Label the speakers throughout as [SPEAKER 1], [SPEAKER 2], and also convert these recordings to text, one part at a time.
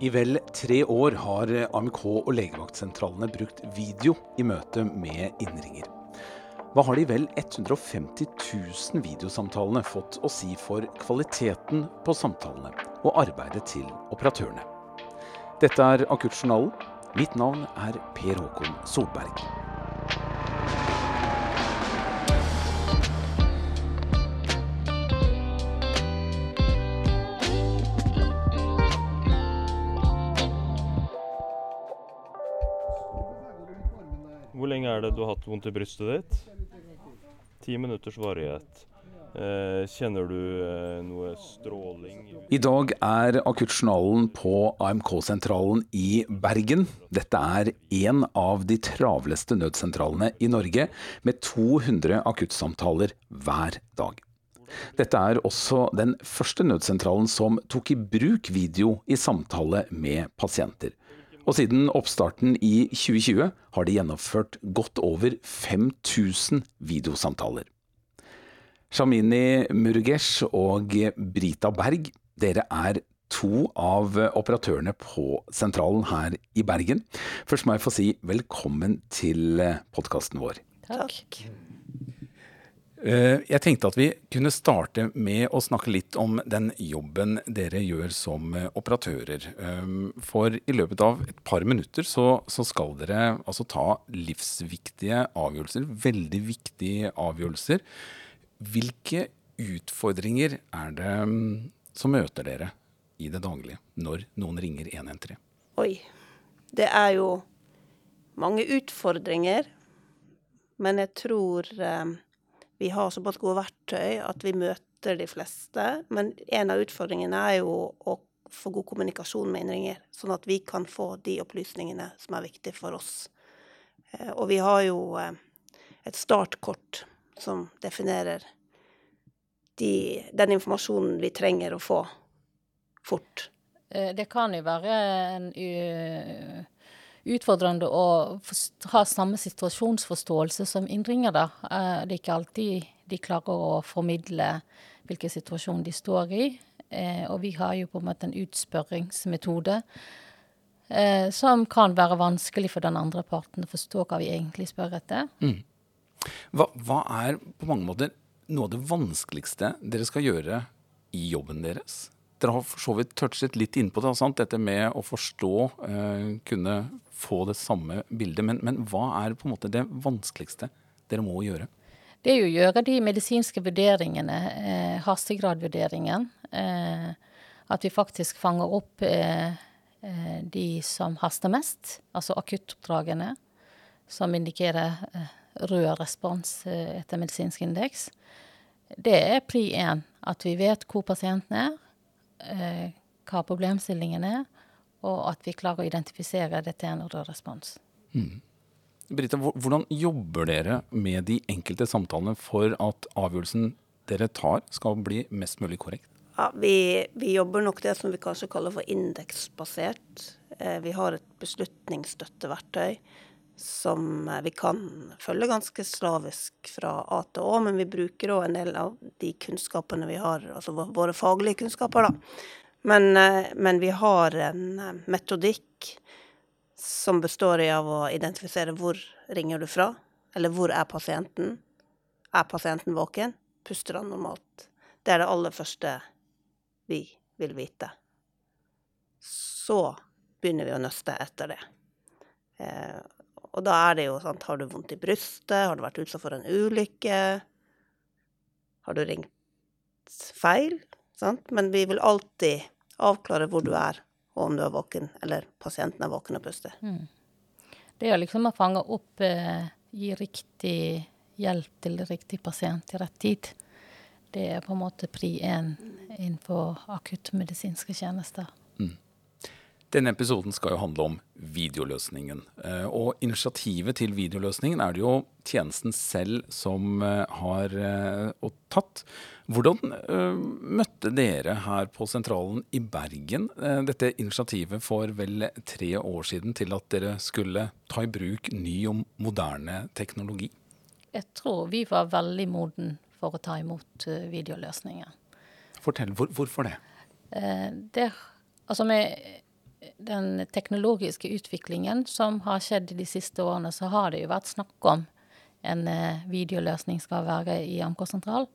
[SPEAKER 1] I vel tre år har AMK og legevaktsentralene brukt video i møte med innringer. Hva har de vel 150 000 videosamtalene fått å si for kvaliteten på samtalene og arbeidet til operatørene? Dette er Akuttjournalen. Mitt navn er Per Håkon Solberg.
[SPEAKER 2] Hatt vondt i brystet ditt? Ti minutters varighet. Eh, kjenner du eh, noe stråling?
[SPEAKER 1] I dag er Akuttjournalen på AMK-sentralen i Bergen. Dette er en av de travleste nødsentralene i Norge, med 200 akuttsamtaler hver dag. Dette er også den første nødsentralen som tok i bruk video i samtale med pasienter. Og siden oppstarten i 2020 har de gjennomført godt over 5000 videosamtaler. Shamini Murugesh og Brita Berg, dere er to av operatørene på sentralen her i Bergen. Først må jeg få si velkommen til podkasten vår.
[SPEAKER 3] Takk.
[SPEAKER 1] Eh, Jeg tenkte at vi kunne starte med å snakke litt om den jobben dere gjør som eh, operatører. Um, For i løpet av et par minutter så, så skal dere altså ta livsviktige avgjørelser, veldig viktige avgjørelser. Hvilke utfordringer er det mm, som møter dere i det daglige når noen ringer 113?
[SPEAKER 3] Oi. Det er jo mange utfordringer, men jeg tror eh, vi har såpass gode verktøy at vi møter de fleste. Men en av utfordringene er jo å få god kommunikasjon med innringer, sånn at vi kan få de opplysningene som er viktige for oss. Eh, og vi har jo eh, et startkort som definerer de, den informasjonen vi trenger å få fort.
[SPEAKER 4] Eh, Det kan jo være en utfordrende å ha samme situasjonsforståelse som innringer, da. Eh, Det er ikke alltid de klarer å formidle hvilken situasjon de står i. Eh, Og vi har jo på en måte en utspørringsmetode eh, som kan være vanskelig for den andre parten å forstå hva vi egentlig spør etter.
[SPEAKER 1] Hva, hva er på mange måter noe av det vanskeligste dere skal gjøre i jobben deres? Dere har for så vidt touchet litt innpå det, sant? dette med å forstå, eh, kunne få det samme bildet. Men, men hva er på en måte det vanskeligste dere må gjøre?
[SPEAKER 4] Det er jo å gjøre de medisinske vurderingene, eh, hastegradvurderingen. Eh, at vi faktisk fanger opp eh, eh, de som haster mest, altså akuttoppdragene, som indikerer eh, rød respons etter medisinsk indeks. Det er pri én, at vi vet hvor pasienten er, eh, hva problemstillingen er, og at vi klarer å identifisere det er en rød respons.
[SPEAKER 1] Mm. Britta, hvordan jobber dere med de enkelte samtalene for at avgjørelsen dere tar skal bli mest mulig korrekt?
[SPEAKER 3] Ja, vi, vi jobber nok det som vi kanskje kaller for indeksbasert. Eh, vi har et beslutningsstøtteverktøy som eh, vi kan følge ganske slavisk fra A til Å, men vi bruker òg en del av de kunnskapene vi har, altså våre faglige kunnskaper, da. Men, eh, men vi har en eh, metodikk som består av å identifisere hvor ringer du fra, eller hvor er pasienten. Er pasienten våken? Puster han normalt? Det er det aller første vi vil vite. Så begynner vi å nøste etter det. Og da er det jo sånn Har du vondt i brystet? Har du vært utsatt for en ulykke? Har du ringt feil? Sant? Men vi vil alltid avklare hvor du er, og om du er våken, eller pasienten er våken og puster.
[SPEAKER 4] Det er liksom å fange opp, eh, gi riktig hjelp til riktig pasient til rett tid. Det er på en måte pri én innenfor akuttmedisinske tjenester.
[SPEAKER 1] Denne episoden skal jo handle om videoløsningen. Eh, Og initiativet til videoløsningen er det jo tjenesten selv som eh, har eh, tatt. Hvordan møtte dere her på sentralen i Bergen dette initiativet for vel tre år siden til at dere skulle ta i bruk ny og moderne teknologi?
[SPEAKER 4] Jeg tror vi var veldig moden for å ta imot videoløsninger.
[SPEAKER 1] Fortell, hvor, hvorfor det?
[SPEAKER 4] Det, altså med den teknologiske utviklingen som har skjedd de siste årene, så har det jo vært snakk om en eh, videoløsning skal være i AMK-sentral.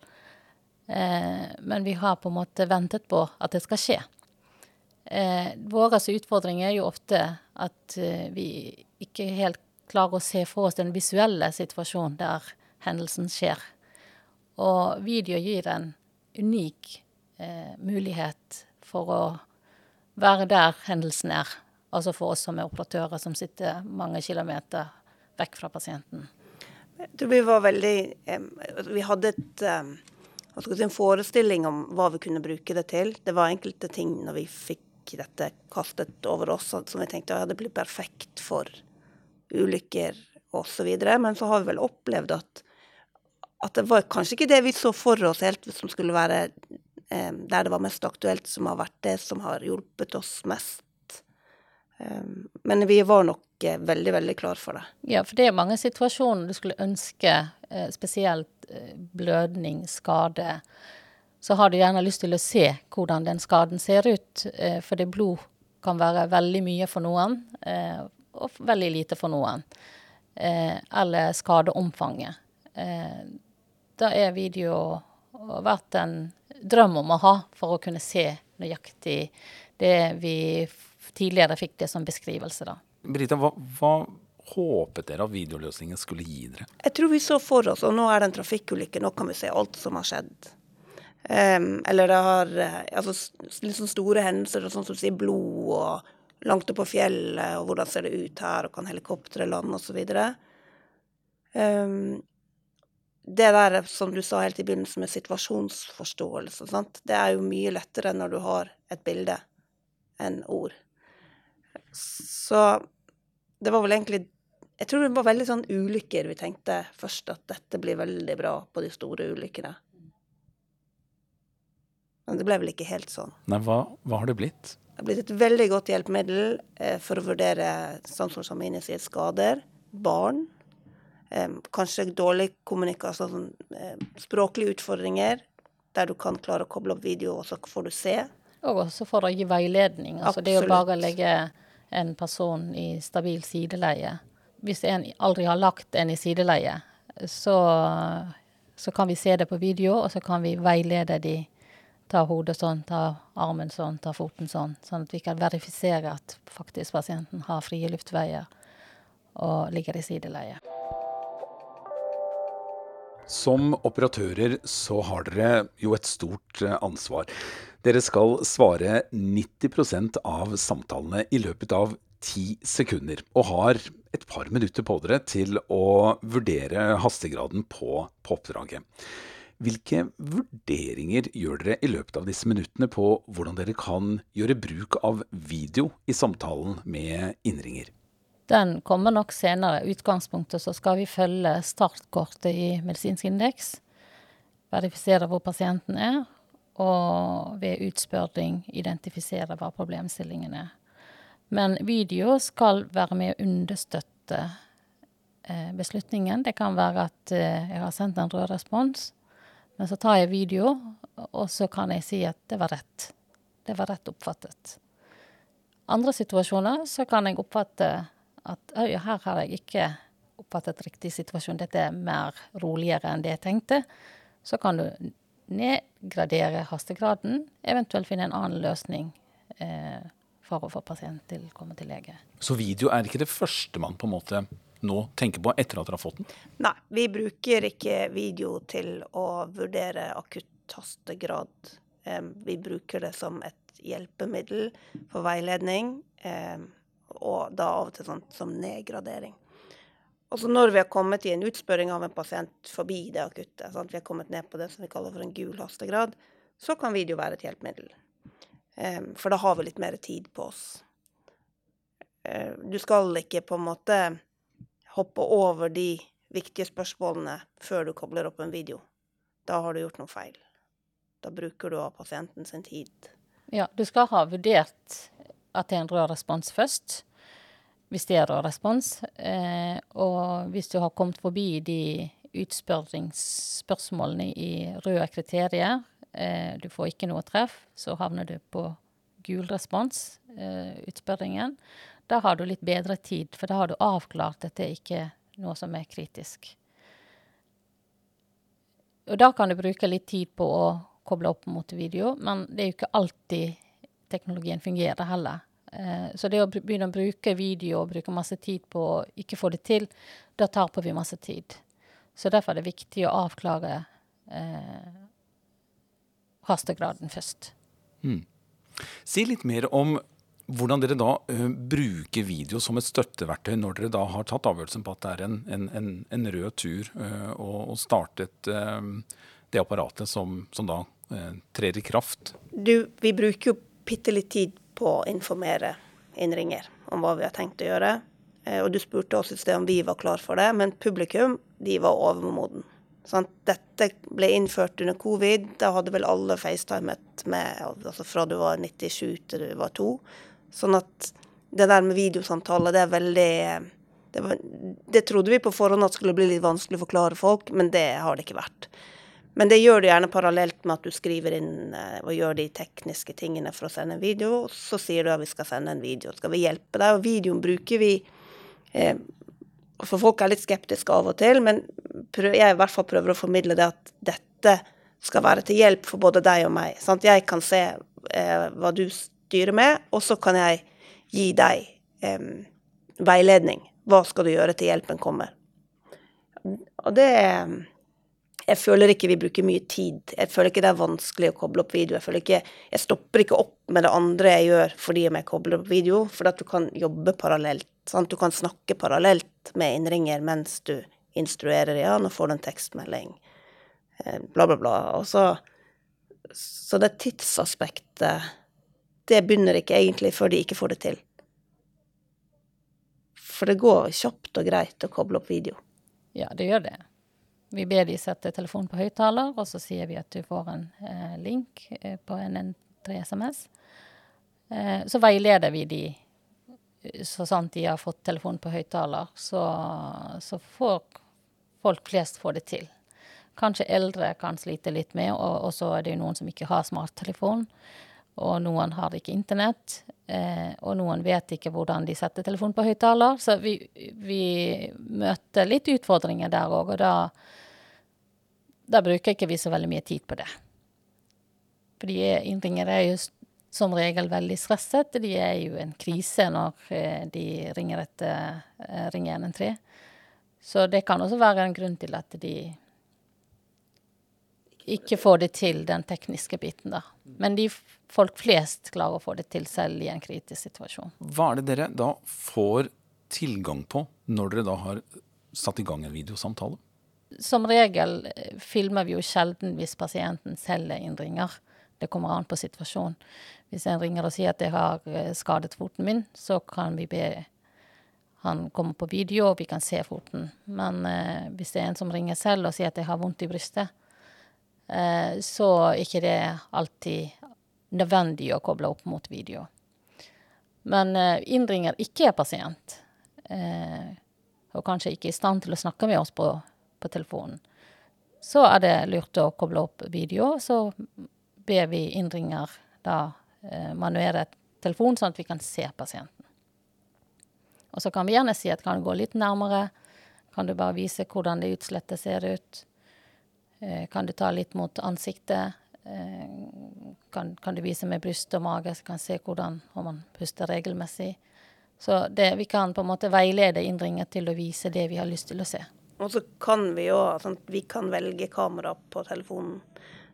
[SPEAKER 4] Eh, men vi har på en måte ventet på at det skal skje. Eh, våre utfordringer er jo ofte at vi ikke helt klarer å se for oss den visuelle situasjonen der hendelsen skjer. Og video gir en unik mulighet for å være der hendelsen er. Altså for oss som er operatører som sitter mange kilometer vekk fra pasienten.
[SPEAKER 3] Jeg tror vi var veldig Vi hadde et, en forestilling om hva vi kunne bruke det til. Det var enkelte ting når vi fikk dette kastet over oss som vi tenkte ja, det blir perfekt for ulykker osv. Men så har vi vel opplevd at, at det var kanskje ikke det vi så for oss helt som skulle være der det var mest aktuelt, som har vært det som har hjulpet oss mest. Eh, men vi var nok eh, veldig, veldig klar for det.
[SPEAKER 4] Ja, for det er mange situasjoner du skulle ønske, spesielt blødning, skade. Så har du gjerne lyst til å se hvordan den skaden ser ut, for det blod kan være veldig mye for noen, og veldig lite for noen. Eller skadeomfanget. Da er video vært en drøm om å ha for å kunne se nøyaktig det vi tidligere fikk det som beskrivelse. da.
[SPEAKER 1] Brita, hva, hva håpet dere at videoløsningen skulle gi dere?
[SPEAKER 3] Jeg tror vi så for oss, og nå er det en trafikkulykke, nå kan vi se alt som har skjedd. Um, eller det har eh, altså, liksom store hendelser, sånn som du sier, blod og langt oppå på fjellet, og hvordan ser det ut her, og kan helikoptre lande osv. Um, det der som du sa helt i begynnelsen med situasjonsforståelse, sant? det er jo mye lettere når du har et bilde enn ord. Så det var vel egentlig Jeg tror det var veldig sånn ulykker vi tenkte først at dette blir veldig bra på de store ulykkene. Men det ble vel ikke helt sånn.
[SPEAKER 1] Nei, hva, hva har det blitt?
[SPEAKER 3] Det har blitt et veldig godt hjelpemiddel eh, for å vurdere, sånn som Samine sier, skader. Barn kanskje dårlig kommunikasjon, sånn, eh, språklige utfordringer, der du kan klare å koble opp video, og så får du se.
[SPEAKER 4] Og også for å gi veiledning. Altså det er jo bare å legge en person i stabil sideleie. Hvis en aldri har lagt en i sideleie, så, så kan vi se det på video, og så kan vi veilede de. Ta hodet sånn, ta armen sånn, ta foten sånn. Sånn at vi kan verifisere at faktisk pasienten har frie luftveier og ligger i sideleie.
[SPEAKER 1] Som operatører så har dere jo et stort eh, ansvar. Dere skal svare 90% av samtalene i løpet av ti sekunder, og har et par minutter på dere til å vurdere hastegraden på, på oppdraget. Hvilke vurderinger gjør dere i løpet av disse minuttene på hvordan dere kan gjøre bruk av video i samtalen med innringer?
[SPEAKER 4] Den kommer nok senere. Utgangspunktet så skal vi følge startkortet i medisinsk indeks. Verifisere hvor pasienten er, og ved utspørring identifisere hva problemstillingen er. Men video skal være med å understøtte eh, beslutningen. Det kan være at eh, jeg har sendt en rød respons, men så tar jeg video, og så kan jeg si at det var rett. Det var rett oppfattet. Andre situasjoner så kan jeg oppfatte at øy, her har jeg ikke oppfattet riktig situasjon, dette er mer roligere enn det jeg tenkte, så kan du nedgradere hastegraden, eventuelt finne en annen løsning eh, for å få pasienten til å komme til lege.
[SPEAKER 1] Så video er ikke det første man på en måte nå tenker på etter at dere har fått den?
[SPEAKER 3] Nei, vi bruker ikke video til å vurdere akutt hastegrad. vi bruker det som et hjelpemiddel for veiledning. Og da av og til sånn som nedgradering. Og så når vi har kommet i en utspørring av en pasient forbi det akutte, sant? vi har kommet ned på det som vi kaller for en gul hastegrad, så kan video være et hjelpemiddel. Um, for da har vi litt mer tid på oss. Uh, du skal ikke på en måte hoppe over de viktige spørsmålene før du kobler opp en video. Da har du gjort noe feil. Da bruker du av pasienten sin tid.
[SPEAKER 4] Ja, du skal ha vurdert at det er en rød respons først. Hvis det er rød respons. Eh, og hvis du har kommet forbi de utspørringsspørsmålene i røde kriterier, eh, du får ikke noe treff, så havner du på gul respons, eh, utspørringen, da har du litt bedre tid, for da har du avklart at det ikke er noe som er kritisk. Og da kan du bruke litt tid på å koble opp mot video, men det er jo ikke alltid teknologien fungerer heller. Eh, så det å begynne å bruke video og bruke masse tid på å ikke få det til, da taper vi masse tid. Så derfor er det viktig å avklare eh, hastegraden først.
[SPEAKER 1] Mm. Si litt mer om hvordan dere da ø, bruker video som et støtteverktøy når dere da har tatt avgjørelsen på at det er en, en, en, en rød tur og, og, startet ø, det apparatet som, som da trer i kraft?
[SPEAKER 3] Du, vi bruker jo bitte litt tid på å informere innringer om hva vi har tenkt å gjøre. Og du spurte oss et sted om vi var klar for det, men publikum de var overmoden. Sånn, dette ble innført under covid. Da hadde vel alle facetimet med altså fra du var 97 til du var 2. Sånn at det der med videosamtale, det er veldig det, var, det, trodde vi på forhånd at skulle bli litt vanskelig å forklare folk, men det har det ikke vært. Men det gjør du gjerne parallelt med at du skriver inn eh, og gjør de tekniske tingene for å sende en video. Så sier du at vi skal sende en video. Skal vi hjelpe deg? Og videoen bruker vi eh, For folk er litt skeptiske av og til, men jeg i hvert fall prøver å formidle det at dette skal være til hjelp for både deg og meg. Sant? Jeg kan se eh, hva du styrer med, og så kan jeg gi deg eh, veiledning. Hva skal du gjøre til hjelpen kommer? Og det Jeg føler ikke vi bruker mye tid. Jeg føler ikke det er vanskelig å koble opp video. Jeg føler ikke Jeg stopper ikke opp med det andre jeg gjør fordi om jeg kobler opp video, for at du kan jobbe parallelt. Sant? Du kan snakke parallelt med innringer mens du instruerer. igjen og får en tekstmelding. Eh, bla, bla, bla. Og så Så det tidsaspektet det begynner ikke egentlig før de ikke får det til. For det går kjapt og greit å koble opp video.
[SPEAKER 4] Ja, det gjør det. Vi ber de sette telefonen på høyttaler, og så sier vi at du får en eh, link eh, på en N3-SMS. Eh, så veileder vi de så sant de har fått telefonen på høyttaler, så, så, får folk flest få det til. Kanskje eldre kan slite litt med, og, og så er det jo noen som ikke har smarttelefon og noen har ikke internett. Eh, og noen vet ikke hvordan de setter telefonen på høyttaler. Så vi, vi, møter litt utfordringer der òg, og da, da, bruker ikke vi så veldig mye tid på det. For de innringere er jo som regel veldig stresset. De er jo en krise når eh, de ringer etter eh, Ring 113. Så det kan også være en grunn til at de ikke får det til, den tekniske biten, da. Men de folk flest klarer å få det til selv i en kritisk situasjon.
[SPEAKER 1] Hva er det dere da får tilgang på når dere da har satt i gang en videosamtale?
[SPEAKER 4] Som regel eh, filmer vi jo sjelden hvis pasienten selv er innringer. Det kommer an på situasjonen. Hvis en ringer og sier at jeg har eh, skadet foten min, så kan vi be han komme på video, og vi kan se foten. Men eh, hvis det er en som ringer selv og sier at jeg har vondt i brystet, Eh, så er ikke det alltid nødvendig å koble opp mot video. Men eh, innringer ikke er pasient, eh, og kanskje ikke i stand til å snakke med oss på, på telefonen, så er det lurt å koble opp video. Så ber vi innringer da manuere telefonen, sånn at vi kan se pasienten. Og så kan vi gjerne si at kan du gå litt nærmere, kan du bare vise hvordan det utslettet ser ut. Eh, kan du ta litt mot ansiktet? Eh, kan, kan, du vise med bryst og mage, så kan se hvordan om man puster regelmessig. Så det, vi kan på en måte veilede innringer til å vise det vi har lyst til å se.
[SPEAKER 3] Og så kan vi jo sånn, vi kan velge kamera på telefonen,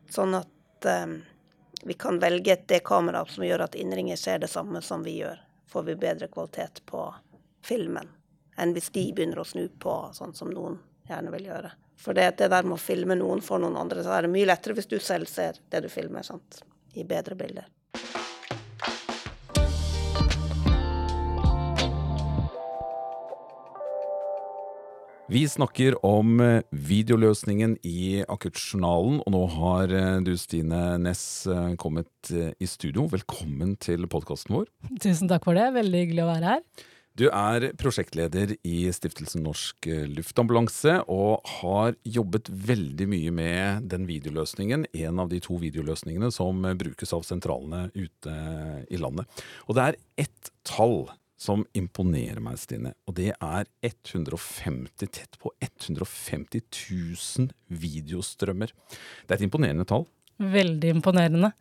[SPEAKER 3] sånn at um, vi kan velge det kameraet som gjør at innringer ser det samme som vi gjør. Får vi bedre kvalitet på filmen enn hvis de begynner å snu på, sånn som noen gjerne vil gjøre. For det, det, der med å filme noen for noen andre, så er det mye lettere hvis du selv ser det du filmer, sant? i bedre bilder.
[SPEAKER 1] Vi snakker om eh, videoløsningen i akuttjournalen, og nå har eh, du Stine Næss eh, kommet i studio. Velkommen til podkasten vår.
[SPEAKER 5] Tusen takk for det, veldig hyggelig å være her.
[SPEAKER 1] Du er prosjektleder i Stiftelsen Norsk Luftambulanse, og har jobbet veldig mye med den videoløsningen. En av de to videoløsningene som brukes av sentralene ute i landet. Og det er ett tall som imponerer meg, Stine. Og det er 150, tett på 150 000 videostrømmer. Det er et imponerende tall.
[SPEAKER 5] Veldig imponerende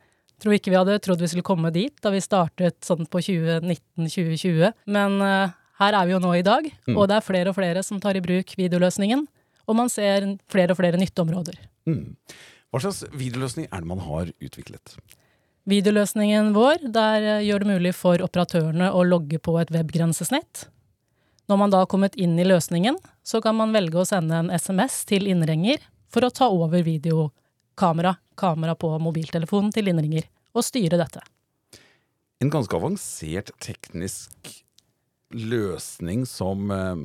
[SPEAKER 5] tror ikke vi hadde trodd vi skulle komme dit da vi startet sånn på 2019-2020. Men uh, her er vi jo nå i dag, mm. og det er flere og flere som tar i bruk videoløsningen. Og man ser flere og flere nytteområder. Mm.
[SPEAKER 1] Hva slags videoløsning er det man har utviklet?
[SPEAKER 5] Videoløsningen vår der uh, gjør det mulig for operatørene å logge på et webgrensesnitt. Når man da har kommet inn i løsningen, så kan man velge å sende en SMS til innringer for å ta over videokamera kamera på mobiltelefonen til innringer, og styre dette.
[SPEAKER 1] En ganske avansert teknisk løsning som eh,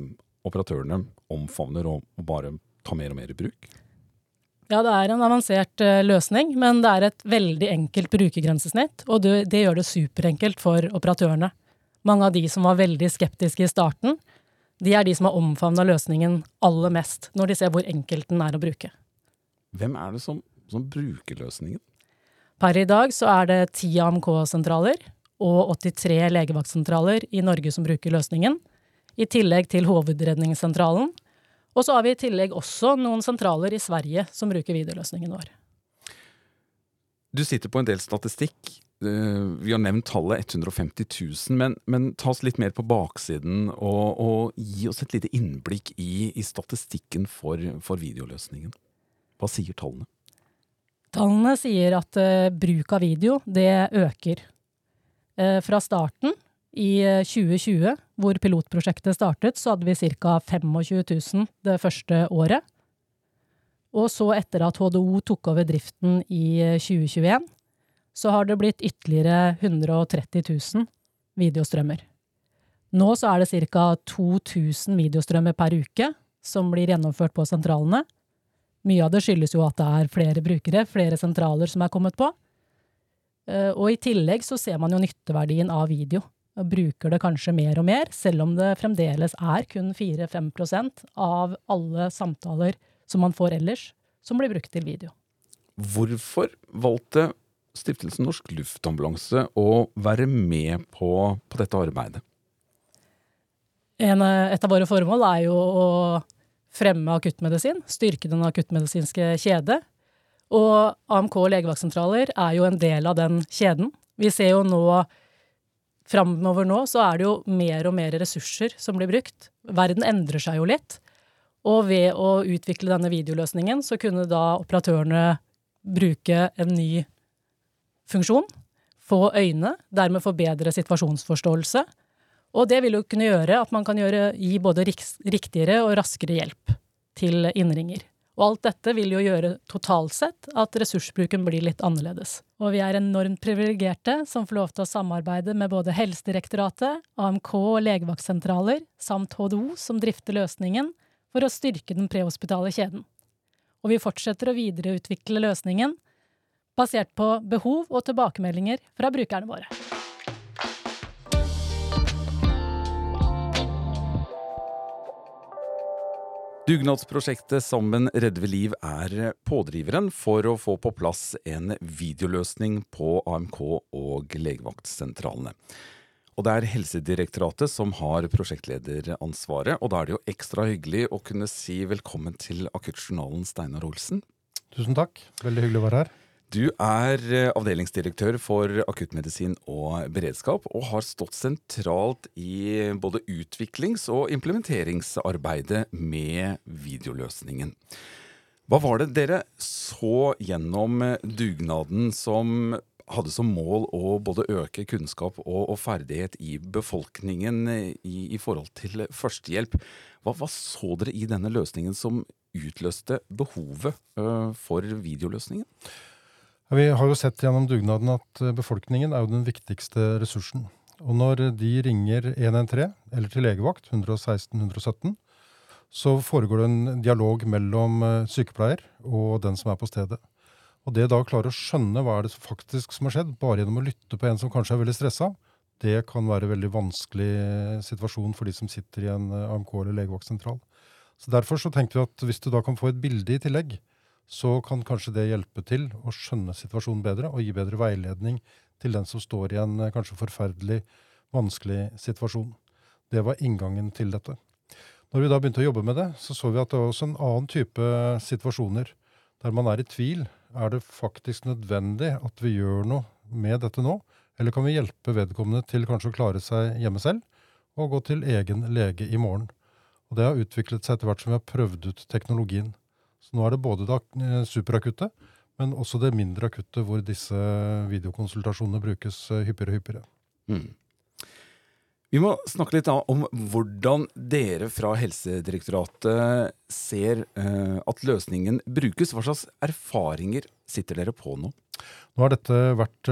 [SPEAKER 1] operatørene omfavner og bare tar mer og mer i bruk?
[SPEAKER 5] Ja, det er en avansert uh, løsning, men det er et veldig enkelt brukergrensesnitt, og det, det, gjør det superenkelt for operatørene. Mange av de som var veldig skeptiske i starten, de er de som har omfavna løsningen aller mest, når de ser hvor enkelt den er å bruke.
[SPEAKER 1] Hvem er det som som bruker løsningen?
[SPEAKER 5] Per i dag så er det ti AMK-sentraler og 83 legevaktsentraler i Norge som bruker løsningen, i tillegg til Hovedredningssentralen. Og så har vi i tillegg også noen sentraler i Sverige som bruker videoløsningen vår.
[SPEAKER 1] Du sitter på en del statistikk. Eh, vi har nevnt tallet 150 000, men, men ta oss litt mer på baksiden og, og gi oss et lite innblikk i, i statistikken for, for videoløsningen. Hva sier tallene?
[SPEAKER 5] Tallene sier at uh, bruk av video, det øker. Uh, fra starten i 2020, eh, hvor pilotprosjektet startet, så hadde vi ca. 25 000 det første året. Og så etter at HDO tok over driften i 2021, så har det blitt ytterligere 130 000 videostrømmer. Nå så er det ca. 2000 videostrømmer per uke som blir gjennomført på sentralene. Mye av det skyldes jo at det er flere brukere, flere sentraler som er kommet på. Eh, og i tillegg så ser man jo nytteverdien av video, og bruker det kanskje mer og mer, selv om det fremdeles er kun 4-5% av alle samtaler som man får ellers, som blir brukt til video.
[SPEAKER 1] Hvorfor valgte Stiftelsen Norsk Luftambulanse å være med på, på dette arbeidet?
[SPEAKER 5] En, et av våre formål er jo å fremme akuttmedisin, styrke den akuttmedisinske kjede. Og AMK legevaktsentraler er jo en del av den kjeden. Vi ser jo nå Framover nå så er det jo mer og mer ressurser som blir brukt. Verden endrer seg jo litt. Og ved å utvikle denne videoløsningen, så kunne da operatørene bruke en ny funksjon. Få øyne, dermed få bedre situasjonsforståelse og det vil jo kunne gjøre at man kan gjøre, gi både riktigere og raskere hjelp til innringer. Og alt dette vil jo gjøre totalt sett at ressursbruken blir litt annerledes. Og vi er enormt privilegerte som får lov til å samarbeide med både Helsedirektoratet, AMK og legevaktsentraler, samt HDO som drifter løsningen, for å styrke den prehospitale kjeden. Og vi fortsetter å videreutvikle løsningen basert på behov og tilbakemeldinger fra brukerne våre.
[SPEAKER 1] Dugnadsprosjektet Sammen redder vi liv er pådriveren for å få på plass en videoløsning på AMK og legevaktsentralene. Og det er Helsedirektoratet som har prosjektlederansvaret, og da er det jo ekstra hyggelig å kunne si velkommen til Akuttjournalen, Steinar Olsen.
[SPEAKER 6] Tusen takk. Veldig hyggelig å være her.
[SPEAKER 1] Du er eh, avdelingsdirektør for akuttmedisin og beredskap, og har stått sentralt i både utviklings- og implementeringsarbeidet med videoløsningen. Hva var det dere så gjennom dugnaden som hadde som mål å både øke kunnskap og, og ferdighet i befolkningen i, i, forhold til førstehjelp? Hva, hva, så dere i denne løsningen som utløste behovet for videoløsningen?
[SPEAKER 6] Vi har jo sett gjennom dugnaden at eh, befolkningen er jo den viktigste ressursen. Og når de ringer 113, eller til legevakt, 116 117, så foregår det en dialog mellom eh, sykepleier og den som er på stedet. Og det da å klare å skjønne hva er det faktisk som har skjedd, bare gjennom å lytte på en som kanskje er veldig stressa, det kan være en veldig vanskelig situasjon for de som sitter i en AMK eller legevaktsentral. Så Derfor så tenkte vi at hvis du da kan få et bilde i tillegg, så kan kanskje det hjelpe til å skjønne situasjonen bedre og gi bedre veiledning til den som står i en kanskje forferdelig vanskelig situasjon. Det var inngangen til dette. Når vi da begynte å jobbe med det, så så vi at det var også en annen type situasjoner der man er i tvil. Er det faktisk nødvendig at vi gjør noe med dette nå? Eller kan vi hjelpe vedkommende til kanskje å klare seg hjemme selv, og gå til egen lege i morgen? Og Det har utviklet seg etter hvert som vi har prøvd ut teknologien. Så Nå er det både det eh, superakutte, men også det mindre akutte, hvor disse videokonsultasjonene brukes eh, hyppigere og hyppigere. Mm.
[SPEAKER 1] Vi må snakke litt om hvordan dere fra Helsedirektoratet ser uh, at løsningen brukes. Hva slags erfaringer sitter dere på nå?
[SPEAKER 6] Nå har dette vært,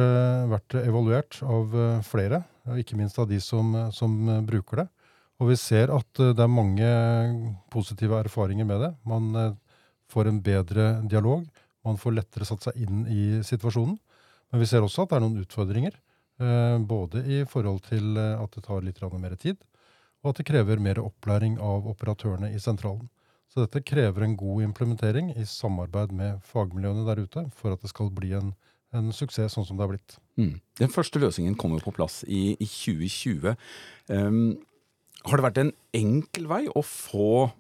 [SPEAKER 6] vært evaluert av flere, ikke minst av de som, som, bruker det. Og vi ser at det er mange positive erfaringer med det. Man får en bedre dialog, man får lettere satt seg inn i situasjonen. Men vi ser også at det er noen utfordringer. Eh, både i forhold til eh, at det tar litt mer tid, og at det krever mer opplæring av operatørene i sentralen. Så dette krever en god implementering i samarbeid med fagmiljøene der ute for at det skal bli en, en suksess sånn som det har blitt.
[SPEAKER 1] Mm. Den første løsningen kom jo på plass i, i 2020. Um, ehm, har det vært en enkel vei å få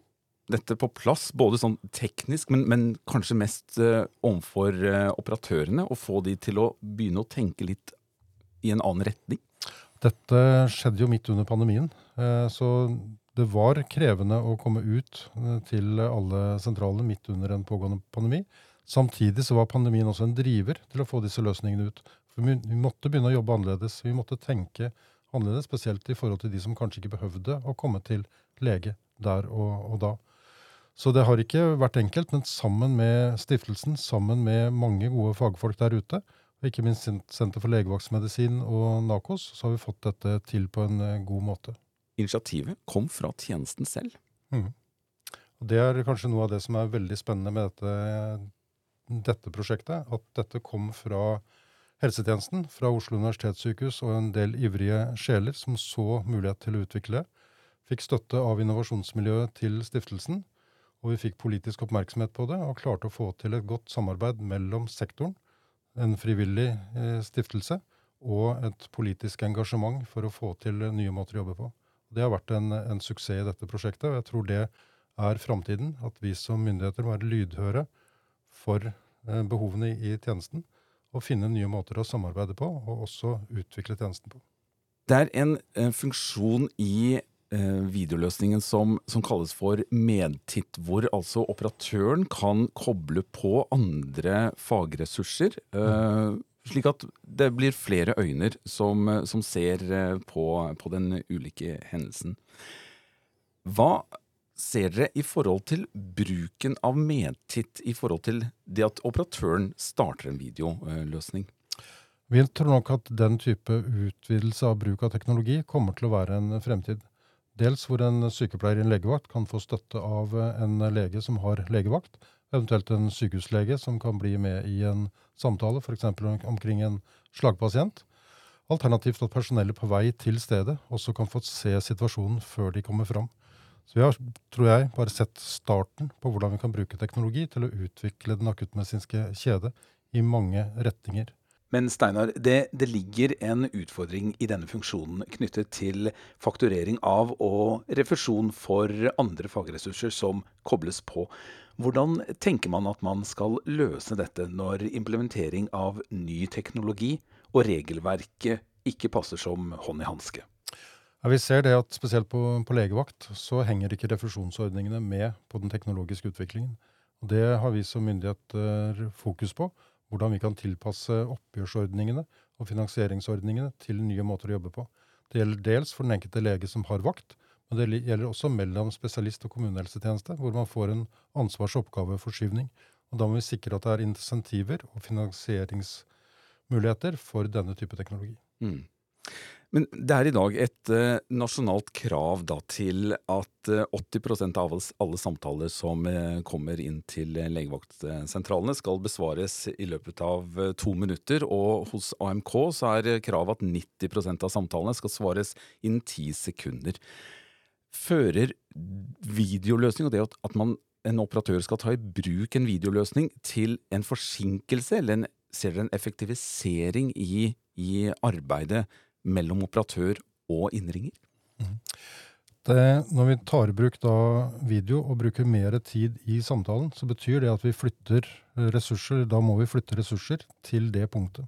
[SPEAKER 1] dette på plass, både sånn teknisk, men, men kanskje mest uh, overfor uh, operatørene? Og få de til å begynne å tenke litt i en annen retning?
[SPEAKER 6] Dette skjedde jo midt under pandemien. Uh, så det var krevende å komme ut til alle sentralene midt under en pågående pandemi. Samtidig så var pandemien også en driver til å få disse løsningene ut. For vi måtte begynne å jobbe annerledes. Vi måtte tenke annerledes, spesielt i forhold til de som kanskje ikke behøvde å komme til lege der og, og da. Så det har ikke vært enkelt, men sammen med stiftelsen, sammen med mange gode fagfolk der ute, og ikke minst Senter for legevaktsmedisin og NAKOS, så har vi fått dette til på en eh, god måte.
[SPEAKER 1] Initiativet kom fra tjenesten selv. Mm.
[SPEAKER 6] Og det er kanskje noe av det som er veldig spennende med dette, dette prosjektet. At dette kom fra helsetjenesten, fra Oslo universitetssykehus og en del ivrige sjeler som så mulighet til å utvikle. Fikk støtte av innovasjonsmiljøet til stiftelsen, og vi fikk politisk oppmerksomhet på det og klarte å få til et godt samarbeid mellom sektoren en frivillig eh, stiftelse og et politisk engasjement for å få til nye måter å jobbe på. Det har vært en, en suksess i dette prosjektet, og jeg tror det er framtiden. At vi som myndigheter må være lydhøre for eh, behovene i, tjenesten og finne nye måter å samarbeide på, og også utvikle tjenesten på.
[SPEAKER 1] Det er en, en funksjon i Eh, videoløsningen som, som, kalles for medtitt, hvor altså operatøren kan koble på andre fagressurser. Mm. slik at det blir flere øyne som, som ser eh, på, på, den ulike hendelsen. Hva ser dere i forhold til bruken av medtitt i forhold til det at operatøren starter en videoløsning?
[SPEAKER 6] Vi tror nok at den type utvidelse av bruk av teknologi kommer til å være en fremtid. Dels hvor en sykepleier i en legevakt kan få støtte av en lege som har legevakt, eventuelt en sykehuslege som kan bli med i en samtale, f.eks. omkring en slagpasient. Alternativt at personellet på vei til stedet også kan få se situasjonen før de kommer fram. Så vi har, tror jeg, bare sett starten på hvordan vi kan bruke teknologi til å utvikle den akuttmedisinske kjede i mange retninger.
[SPEAKER 1] Men Steinar, det, det, ligger en utfordring i denne funksjonen knyttet til fakturering av og refusjon for andre fagressurser som kobles på. Hvordan tenker man at man skal løse dette når implementering av ny teknologi og regelverket ikke passer som hånd i hanske?
[SPEAKER 6] Ja, vi ser det at spesielt på, på, legevakt så henger ikke refusjonsordningene med på den teknologiske utviklingen. Og det har vi som myndigheter fokus på hvordan vi kan tilpasse oppgjørsordningene og finansieringsordningene til nye måter å jobbe på. Det gjelder dels for den enkelte lege som har vakt, men det gjelder også mellom spesialist- og kommunehelsetjeneste, hvor man får en ansvars- og oppgaveforskyvning. Og da må vi sikre at det er insentiver og finansieringsmuligheter for denne type teknologi. Mm.
[SPEAKER 1] Men det er i dag et uh, nasjonalt krav da, til at uh, 80 av alle, samtaler som uh, kommer inn til legevaktsentralene skal besvares i løpet av to minutter. Og hos AMK så er kravet at 90% av samtalene skal svares innen ti sekunder. Fører videoløsning og det at man, en operatør skal ta i bruk en videoløsning til en forsinkelse, eller en, ser dere en effektivisering i, i arbeidet mellom operatør og innringer?
[SPEAKER 6] Mhm. Det, når vi tar i bruk video og bruker mer tid i samtalen, så betyr det at vi flytter ressurser. Da må vi flytte ressurser til det punktet.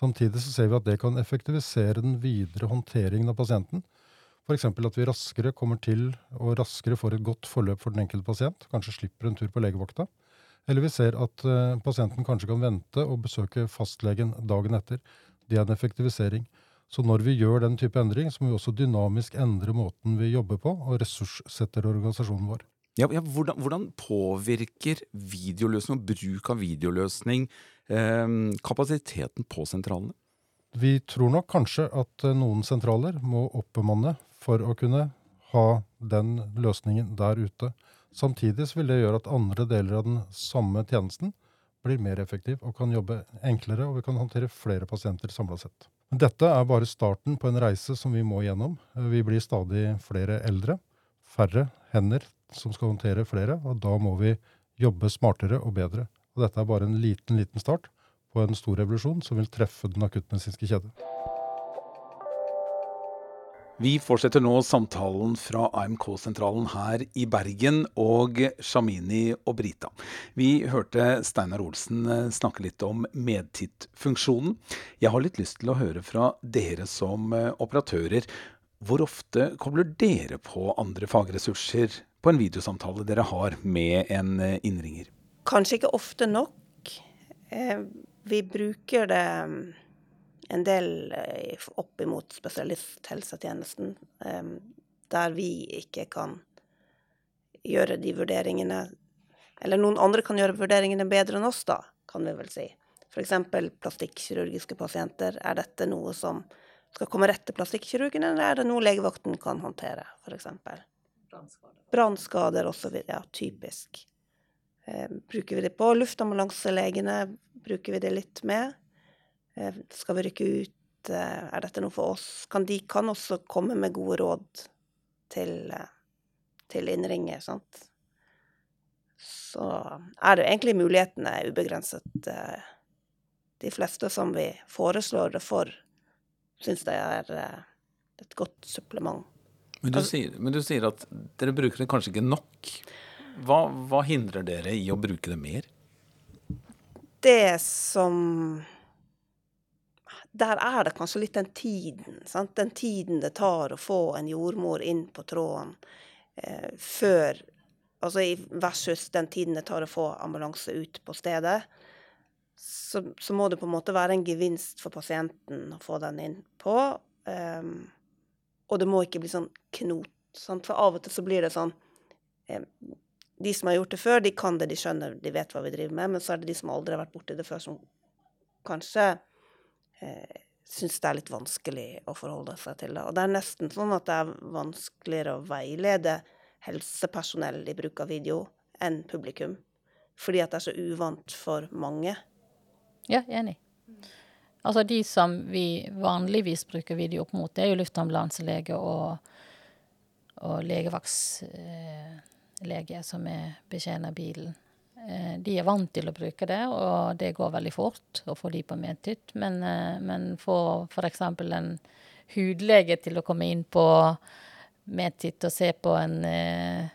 [SPEAKER 6] Samtidig så ser vi at det kan effektivisere den videre håndteringen av pasienten. F.eks. at vi raskere kommer til og raskere får et godt forløp for den enkelte pasient. Kanskje slipper en tur på legevakta. Eller vi ser at uh, pasienten kanskje kan vente og besøke fastlegen dagen etter. Det er en effektivisering. Så når vi gjør den type endring, så må vi også dynamisk endre måten vi jobber på, og ressurssetter organisasjonen vår.
[SPEAKER 1] Ja, ja, hvordan, hvordan, påvirker videoløsning og bruk av videoløsning eh, kapasiteten på sentralene?
[SPEAKER 6] Vi tror nok kanskje at eh, noen sentraler må oppbemanne for å kunne ha den løsningen der ute. Samtidig vil det gjøre at andre deler av den samme tjenesten blir mer effektiv og kan jobbe enklere, og vi kan håndtere flere pasienter samla sett. Dette er bare starten på en reise som vi må gjennom. Vi blir stadig flere eldre, færre hender som skal håndtere flere, og da må vi jobbe smartere og bedre. Og dette er bare en liten, liten start på en stor revolusjon som vil treffe den akuttmedisinske kjede.
[SPEAKER 1] Vi fortsetter nå samtalen fra AMK-sentralen her i Bergen og Shamini og Brita. Vi hørte Steinar Olsen eh, snakke litt om medtittfunksjonen. Jeg har litt lyst til å høre fra dere som eh, operatører. Hvor ofte kobler dere på andre fagressurser på en videosamtale dere har med en eh, innringer?
[SPEAKER 3] Kanskje ikke ofte nok. Vi bruker det en del eh, opp imot spesialisthelsetjenesten, der vi ikke kan gjøre de vurderingene Eller noen andre kan gjøre vurderingene bedre enn oss, da, kan vi vel si. F.eks. plastikkirurgiske pasienter. Er dette noe som skal komme rett til plastikkirurgen, eller er det noe legevakten kan håndtere, f.eks.? Brannskader osv. Ja, typisk. Eh, bruker vi det på luftambulanselegene? Bruker vi det litt med? Eh, skal vi rykke ut? Eh, er dette noe for oss? Kan de kan også komme med gode råd til, eh, til innringer, sant? Så er det egentlig mulighetene ubegrenset. De fleste som vi foreslår det for, syns det er et godt supplement.
[SPEAKER 1] Men du, altså sier, men du, sier, at dere bruker det kanskje ikke nok. Hva, hva hindrer dere i å bruke det mer?
[SPEAKER 3] Det som der er det kanskje litt den tiden. Sant? Den tiden det tar å få en jordmor inn på tråden eh, før Altså versus den tiden det tar å få ambulanse ut på stedet. Så, så, må det på en måte være en gevinst for pasienten å få den inn på. Um, og det må ikke bli sånn knot. Sant? For av og til så blir det sånn um, De som har gjort det før, de kan det, de skjønner, de vet hva vi driver med. Men så er det de som aldri har vært borti det før, som kanskje eh, syns det er litt vanskelig å forholde seg til det. Og det er nesten sånn at det er vanskeligere å veilede helsepersonell i bruk av video enn publikum. Fordi at det er så uvant for mange.
[SPEAKER 4] Ja, enig. Altså de som vi vanligvis bruker video opp mot, det er jo luftambulanselege og, og legevaktslege eh, som er betjener bilen. Eh, de er vant til å bruke det, og det går veldig fort å få de på medtytt. Men, eh, men få f.eks. en hudlege til å komme inn på medtytt og se på en uh,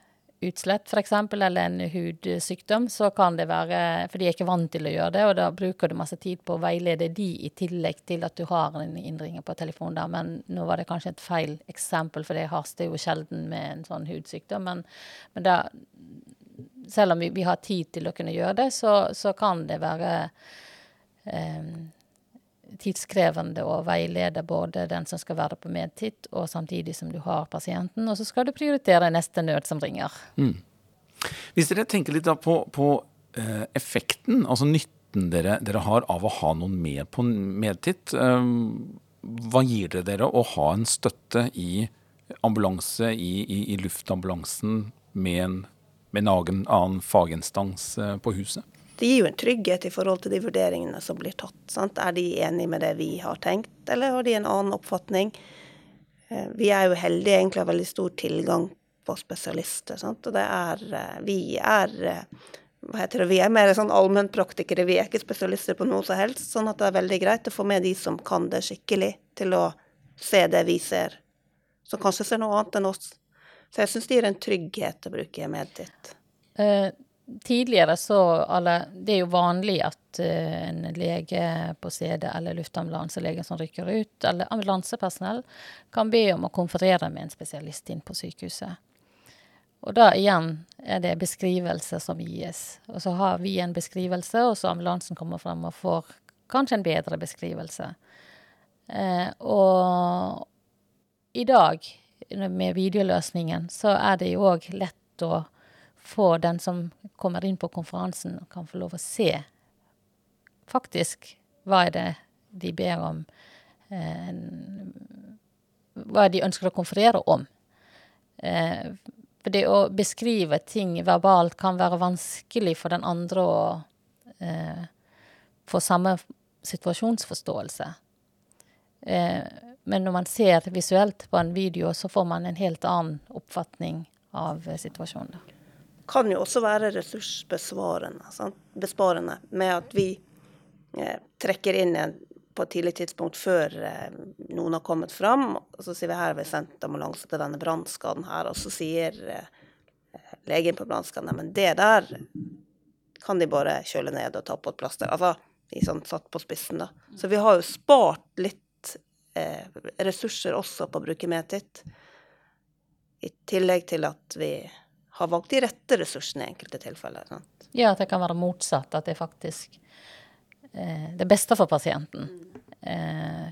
[SPEAKER 4] utslett f.eks., eller en hudsykdom, så kan det være For de er ikke vant til å gjøre det, og da bruker du masse tid på å veilede de i tillegg til at du har en innringer på telefonen der. Men nå var det kanskje et feil eksempel, for det haster jo sjelden med en sånn hudsykdom. Men, men da selv om vi, vi, har tid til å kunne gjøre det, så, så kan det være eh, tidskrevende å veilede både den som skal være på medtitt, og samtidig som du har pasienten. Og så skal du prioritere neste nød som ringer. Mm.
[SPEAKER 1] Hvis dere tenker litt på, på eh, effekten, altså nytten dere, dere, har av å ha noen med på medtitt. Eh, hva gir det dere å ha en støtte i ambulanse, i, i, i luftambulansen, med en, med en annen, annen faginstans eh, på huset?
[SPEAKER 3] Det gir jo en trygghet i forhold til de vurderingene som blir tatt. Sant? Er de enige med det vi har tenkt, eller har de en annen oppfatning? Eh, vi er jo heldige egentlig har veldig stor tilgang på spesialister. Sant? Og det er eh, Vi er hva heter det, vi er mer sånn allmennpraktikere, vi er ikke spesialister på noe som helst. Sånn at det er veldig greit å få med de som kan det skikkelig, til å se det vi ser, som kanskje ser noe annet enn oss. Så jeg syns det gir en trygghet å bruke Medtit.
[SPEAKER 4] Eh, tidligere så alle, Det er jo vanlig at eh, en lege på CD eller luftambulanselege som rykker ut, eller ambulansepersonell, kan be om å konferere med en spesialist inn på sykehuset. Og da igjen er det beskrivelse som gis. Og så har vi en beskrivelse, og så ambulansen kommer frem og får kanskje en bedre beskrivelse. Eh, og i dag, med videoløsningen, så er det jo òg lett å få den som kommer inn på konferansen, kan få lov å se faktisk hva er det de ber om eh, Hva er det de ønsker å konferere om. Eh, for det å beskrive ting verbalt kan være vanskelig for den andre å eh, få samme situasjonsforståelse. Eh, men når man ser visuelt på en video, så får man en helt annen oppfatning av eh, situasjonen.
[SPEAKER 3] Det kan jo også være ressursbesparende med at vi eh, trekker inn en på et tidlig tidspunkt før eh, noen har kommet fram. Og så sier vi her har vi sendt ambulanse til denne brannskaden her, og så sier eh, legen på brannskaden men det der kan de bare kjøle ned og ta på et plaster. Altså i sånn satt på spissen, da. Så vi har jo spart litt ressurser også på å bruke Metit. I tillegg til at vi har valgt de rette ressursene i enkelte tilfeller. Sant?
[SPEAKER 4] Ja, at det kan være motsatt. At det er faktisk eh, det beste for pasienten. Eh,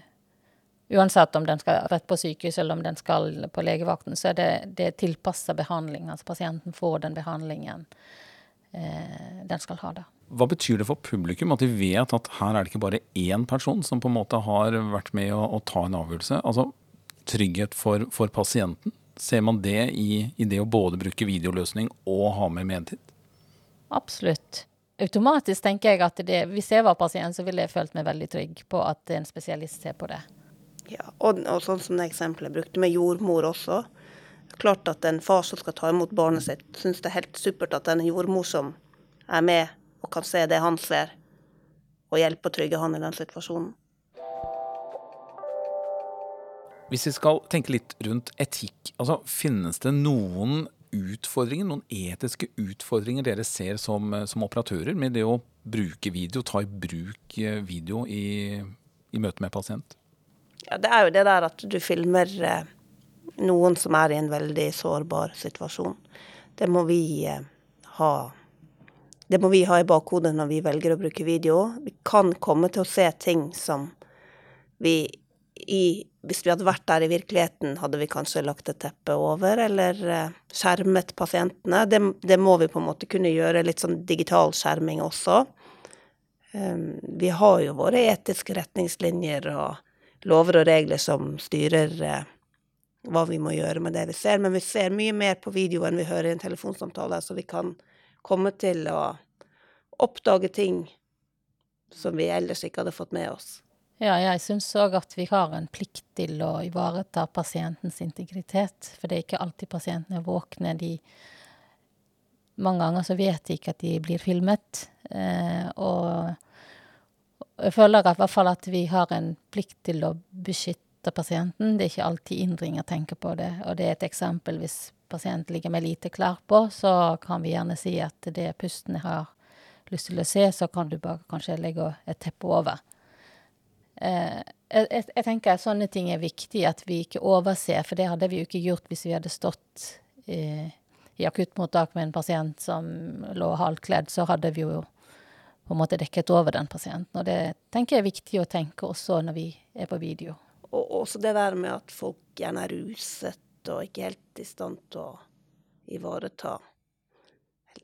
[SPEAKER 4] uansett om den skal rett på sykehus eller om den skal på legevakten, så er det, det tilpassa behandling. Altså pasienten får den behandlingen eh, den skal ha. da.
[SPEAKER 1] Hva betyr det for publikum at de vet at her er det ikke bare én person som på en måte har vært med å, å ta en avgjørelse? Altså trygghet for, for pasienten. Ser man det i, i, det å både bruke videoløsning og ha med medtid?
[SPEAKER 4] Absolutt automatisk tenker jeg at det, hvis jeg var pasient, så ville jeg følt meg veldig trygg på at en spesialist ser på det.
[SPEAKER 3] Ja, og, og sånn som det eksempelet jeg brukte med jordmor også. Klart at en far som skal ta imot barnet sitt, syns det er helt supert at en jordmor som er med og kan se det han ser, og hjelpe å trygge han i den situasjonen.
[SPEAKER 1] Hvis vi skal tenke litt rundt etikk, altså finnes det noen utfordringer, noen etiske utfordringer dere ser som, som, operatører med det å bruke video, ta i bruk eh, video i, i møte med pasient?
[SPEAKER 3] Ja, det er jo det der at du filmer eh, noen som er i en veldig sårbar situasjon. Det må vi eh, ha det må vi ha i bakhodet når vi velger å bruke video. Vi kan komme til å se ting som vi i, hvis vi hadde vært der i virkeligheten, hadde vi kanskje lagt et teppe over, eller uh, skjermet pasientene. Det, det, må vi på en måte kunne gjøre, litt sånn digital skjerming også. Um, vi har jo våre etiske retningslinjer og lover og regler som styrer uh, hva vi må gjøre med det vi ser, men vi ser mye mer på video enn vi hører i en telefonsamtale, så vi kan komme til å oppdage ting som vi ellers ikke hadde fått med oss.
[SPEAKER 4] Ja, jeg syns òg at vi har en plikt til å ivareta pasientens integritet. For det er ikke alltid pasientene er våkne. De, mange ganger så vet de ikke at de blir filmet. Eh, og jeg føler i hvert fall at vi har en plikt til å beskytte pasienten. Det er ikke alltid innringer tenker på det. Og det er et eksempel hvis pasienten ligger med lite klær på, så kan vi gjerne si at det pusten jeg har lyst til å se, så kan du bare kanskje legge et teppe over. Eh, jeg, jeg, tenker at sånne ting er viktig at vi ikke overser, for det hadde vi jo ikke gjort hvis vi hadde stått i, i akuttmottak med en pasient som lå halvkledd, så hadde vi jo på en måte dekket over den pasienten. Og det tenker jeg er viktig å tenke også når vi er på video.
[SPEAKER 3] Og også det der med at folk gjerne er ruset og ikke helt i stand til å ivareta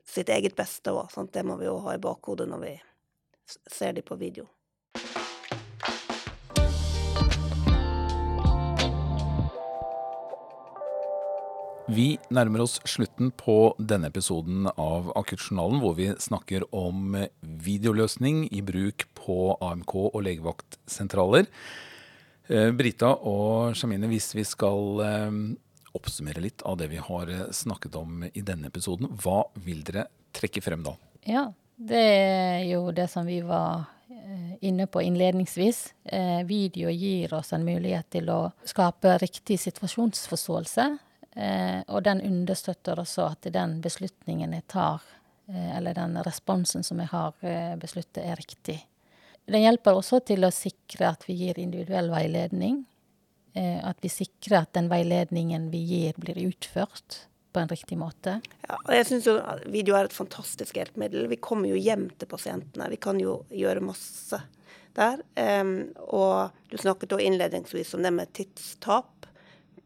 [SPEAKER 3] sitt eget beste òg. Det må vi òg ha i bakhodet når vi ser de på video.
[SPEAKER 1] Vi nærmer oss slutten på denne episoden av Akuttjournalen, hvor vi snakker om videoløsning i bruk på AMK og legevaktsentraler. Eh, Brita og Shamine, hvis vi skal eh, oppsummere litt av det vi har eh, snakket om i denne episoden, hva vil dere trekke frem da?
[SPEAKER 4] Ja, det er jo det som vi var inne på innledningsvis. Video gir oss en mulighet til å skape riktig situasjonsforståelse og den understøtter også at den beslutningen jeg tar, eller den responsen som jeg har besluttet, er riktig. Den hjelper også til å sikre at vi gir individuell veiledning. Eh, at vi sikrer at den veiledningen vi gir, blir utført på en riktig måte.
[SPEAKER 3] Ja, jeg syns jo video er et fantastisk hjelpemiddel. Vi kommer jo hjem til pasientene. Vi kan jo gjøre masse der. Og du snakket også innledningsvis om det med tidstap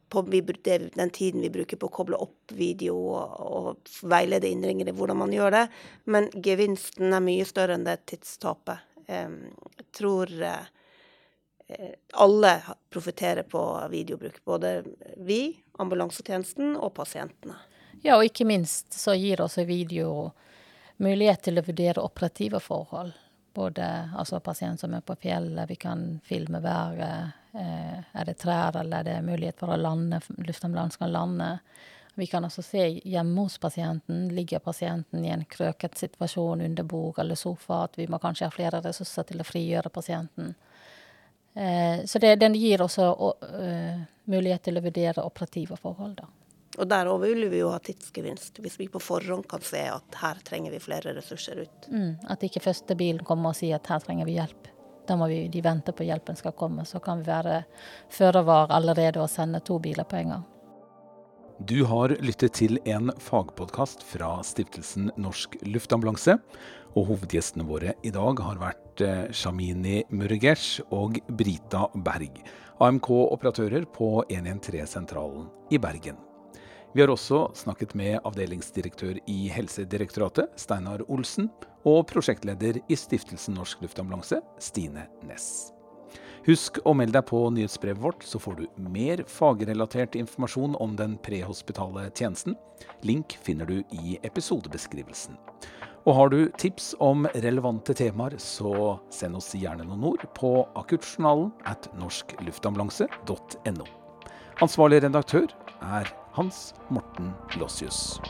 [SPEAKER 3] på den tiden vi bruker på å koble opp video og veilede innringere i hvordan man gjør det. Men gevinsten er mye større enn det tidstapet. Jeg tror eh, alle profitterer på videobruk. Både vi, ambulansetjenesten og pasientene.
[SPEAKER 4] Ja, og ikke minst så gir også video mulighet til å vurdere operative forhold. Både altså pasient som er på fjellet, vi kan filme været. Eh, er det trær, eller er det mulighet for å lande, luftambulansen kan lande? Vi kan også se hjemme hos pasienten. Ligger pasienten i en krøket situasjon under bord eller sofa? At vi må kanskje ha flere ressurser til å frigjøre pasienten. Eh, så det, den gir også uh, mulighet til å vurdere operative forhold, da.
[SPEAKER 3] Og der òg vil vi jo ha tidsgevinst, hvis vi på forhånd kan se at her trenger vi flere ressurser ut.
[SPEAKER 4] Mm, at ikke første bilen kommer og sier at her trenger vi hjelp. Da må vi, de vente på hjelpen skal komme. Så kan vi være føre var allerede og sende to biler på en gang.
[SPEAKER 1] Du har lyttet til en fagpodkast fra stiftelsen Norsk Luftambulanse. Og hovedgjestene våre i dag har vært eh, Shamini Murugesh og Brita Berg, AMK-operatører på 113-sentralen i Bergen. Vi har også snakket med avdelingsdirektør i Helsedirektoratet, Steinar Olsen, og prosjektleder i Stiftelsen Norsk Luftambulanse, Stine Næss. Husk å melde deg på nyhetsbrevet vårt, så får du mer fagrelatert informasjon om den prehospitale tjenesten. Link finner du i episodebeskrivelsen. Og har du tips om relevante temaer, så send oss gjerne noen ord på akuttjournalen at norskluftambulanse.no. Ansvarlig redaktør er Hans Morten Lossius.